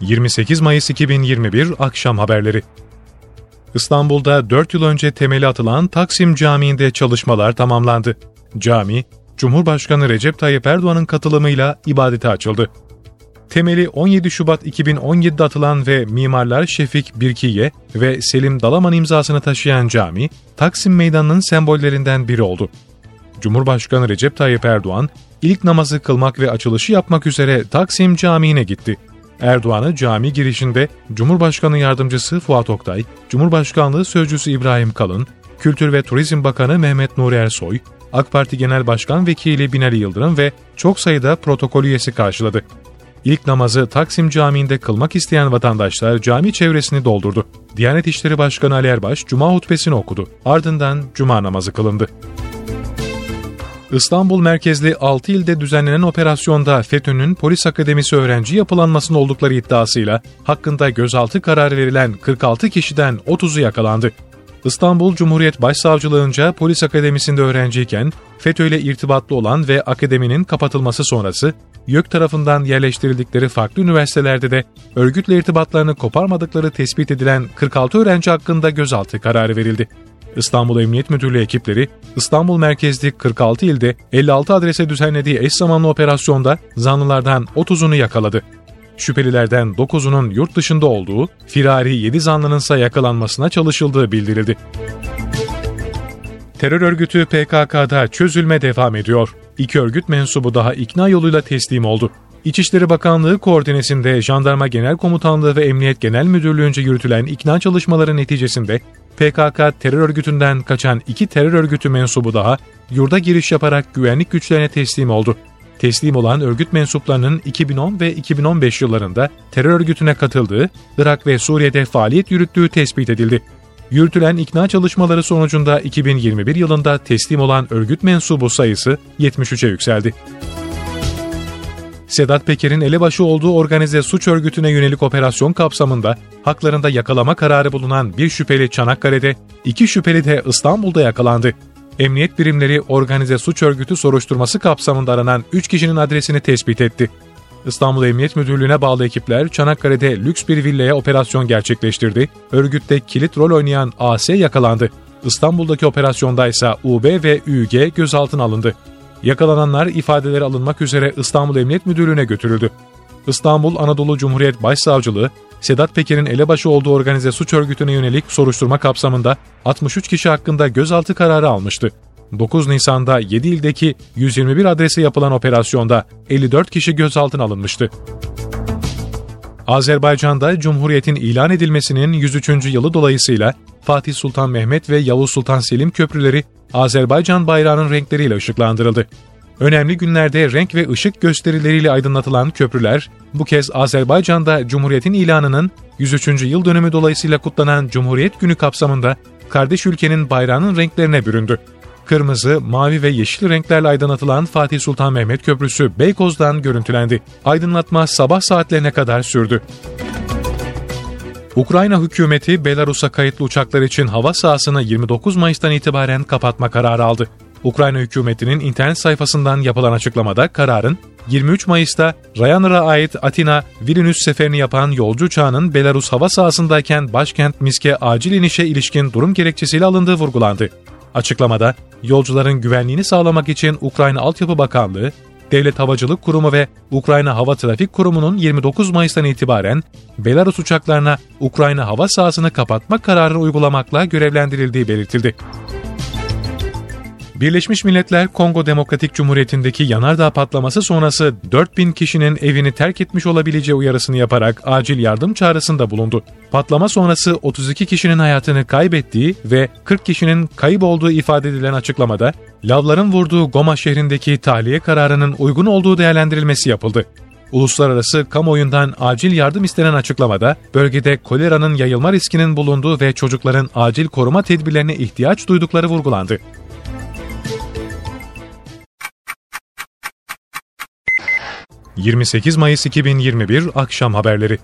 28 Mayıs 2021 akşam haberleri. İstanbul'da 4 yıl önce temeli atılan Taksim Camii'nde çalışmalar tamamlandı. Cami, Cumhurbaşkanı Recep Tayyip Erdoğan'ın katılımıyla ibadete açıldı. Temeli 17 Şubat 2017'de atılan ve mimarlar Şefik Birkiye ve Selim Dalaman imzasını taşıyan cami, Taksim Meydanı'nın sembollerinden biri oldu. Cumhurbaşkanı Recep Tayyip Erdoğan, ilk namazı kılmak ve açılışı yapmak üzere Taksim Camii'ne gitti. Erdoğan'ı cami girişinde Cumhurbaşkanı Yardımcısı Fuat Oktay, Cumhurbaşkanlığı Sözcüsü İbrahim Kalın, Kültür ve Turizm Bakanı Mehmet Nuri Ersoy, AK Parti Genel Başkan Vekili Binali Yıldırım ve çok sayıda protokol üyesi karşıladı. İlk namazı Taksim Camii'nde kılmak isteyen vatandaşlar cami çevresini doldurdu. Diyanet İşleri Başkanı Ali Erbaş Cuma hutbesini okudu. Ardından Cuma namazı kılındı. İstanbul merkezli 6 ilde düzenlenen operasyonda FETÖ'nün polis akademisi öğrenci yapılanmasının oldukları iddiasıyla hakkında gözaltı kararı verilen 46 kişiden 30'u yakalandı. İstanbul Cumhuriyet Başsavcılığınca polis akademisinde öğrenciyken FETÖ ile irtibatlı olan ve akademinin kapatılması sonrası YÖK tarafından yerleştirildikleri farklı üniversitelerde de örgütle irtibatlarını koparmadıkları tespit edilen 46 öğrenci hakkında gözaltı kararı verildi. İstanbul Emniyet Müdürlüğü ekipleri İstanbul merkezli 46 ilde 56 adrese düzenlediği eş zamanlı operasyonda zanlılardan 30'unu yakaladı. Şüphelilerden 9'unun yurt dışında olduğu, firari 7 zanlının ise yakalanmasına çalışıldığı bildirildi. Terör örgütü PKK'da çözülme devam ediyor. İki örgüt mensubu daha ikna yoluyla teslim oldu. İçişleri Bakanlığı koordinesinde Jandarma Genel Komutanlığı ve Emniyet Genel Müdürlüğü'nce yürütülen ikna çalışmaları neticesinde PKK terör örgütünden kaçan iki terör örgütü mensubu daha yurda giriş yaparak güvenlik güçlerine teslim oldu. Teslim olan örgüt mensuplarının 2010 ve 2015 yıllarında terör örgütüne katıldığı, Irak ve Suriye'de faaliyet yürüttüğü tespit edildi. Yürütülen ikna çalışmaları sonucunda 2021 yılında teslim olan örgüt mensubu sayısı 73'e yükseldi. Sedat Peker'in elebaşı olduğu organize suç örgütüne yönelik operasyon kapsamında haklarında yakalama kararı bulunan bir şüpheli Çanakkale'de, iki şüpheli de İstanbul'da yakalandı. Emniyet birimleri organize suç örgütü soruşturması kapsamında aranan 3 kişinin adresini tespit etti. İstanbul Emniyet Müdürlüğü'ne bağlı ekipler Çanakkale'de lüks bir villaya operasyon gerçekleştirdi. Örgütte kilit rol oynayan AS yakalandı. İstanbul'daki operasyonda ise UB ve UG gözaltına alındı. Yakalananlar ifadeleri alınmak üzere İstanbul Emniyet Müdürlüğü'ne götürüldü. İstanbul Anadolu Cumhuriyet Başsavcılığı, Sedat Peker'in elebaşı olduğu organize suç örgütüne yönelik soruşturma kapsamında 63 kişi hakkında gözaltı kararı almıştı. 9 Nisan'da 7 ildeki 121 adrese yapılan operasyonda 54 kişi gözaltına alınmıştı. Azerbaycan'da Cumhuriyet'in ilan edilmesinin 103. yılı dolayısıyla Fatih Sultan Mehmet ve Yavuz Sultan Selim köprüleri Azerbaycan bayrağının renkleriyle ışıklandırıldı. Önemli günlerde renk ve ışık gösterileriyle aydınlatılan köprüler, bu kez Azerbaycan'da Cumhuriyet'in ilanının 103. yıl dönümü dolayısıyla kutlanan Cumhuriyet Günü kapsamında kardeş ülkenin bayrağının renklerine büründü. Kırmızı, mavi ve yeşil renklerle aydınlatılan Fatih Sultan Mehmet Köprüsü Beykoz'dan görüntülendi. Aydınlatma sabah saatlerine kadar sürdü. Ukrayna hükümeti Belarus'a kayıtlı uçaklar için hava sahasını 29 Mayıs'tan itibaren kapatma kararı aldı. Ukrayna hükümetinin internet sayfasından yapılan açıklamada kararın 23 Mayıs'ta Ryanair'a ait Atina Vilnius seferini yapan yolcu uçağının Belarus hava sahasındayken başkent Minsk'e acil inişe ilişkin durum gerekçesiyle alındığı vurgulandı. Açıklamada yolcuların güvenliğini sağlamak için Ukrayna Altyapı Bakanlığı, Devlet Havacılık Kurumu ve Ukrayna Hava Trafik Kurumu'nun 29 Mayıs'tan itibaren Belarus uçaklarına Ukrayna hava sahasını kapatma kararını uygulamakla görevlendirildiği belirtildi. Birleşmiş Milletler Kongo Demokratik Cumhuriyeti'ndeki yanardağ patlaması sonrası 4000 kişinin evini terk etmiş olabileceği uyarısını yaparak acil yardım çağrısında bulundu. Patlama sonrası 32 kişinin hayatını kaybettiği ve 40 kişinin kayıp olduğu ifade edilen açıklamada, lavların vurduğu Goma şehrindeki tahliye kararının uygun olduğu değerlendirilmesi yapıldı. Uluslararası kamuoyundan acil yardım istenen açıklamada, bölgede koleranın yayılma riskinin bulunduğu ve çocukların acil koruma tedbirlerine ihtiyaç duydukları vurgulandı. 28 Mayıs 2021 akşam haberleri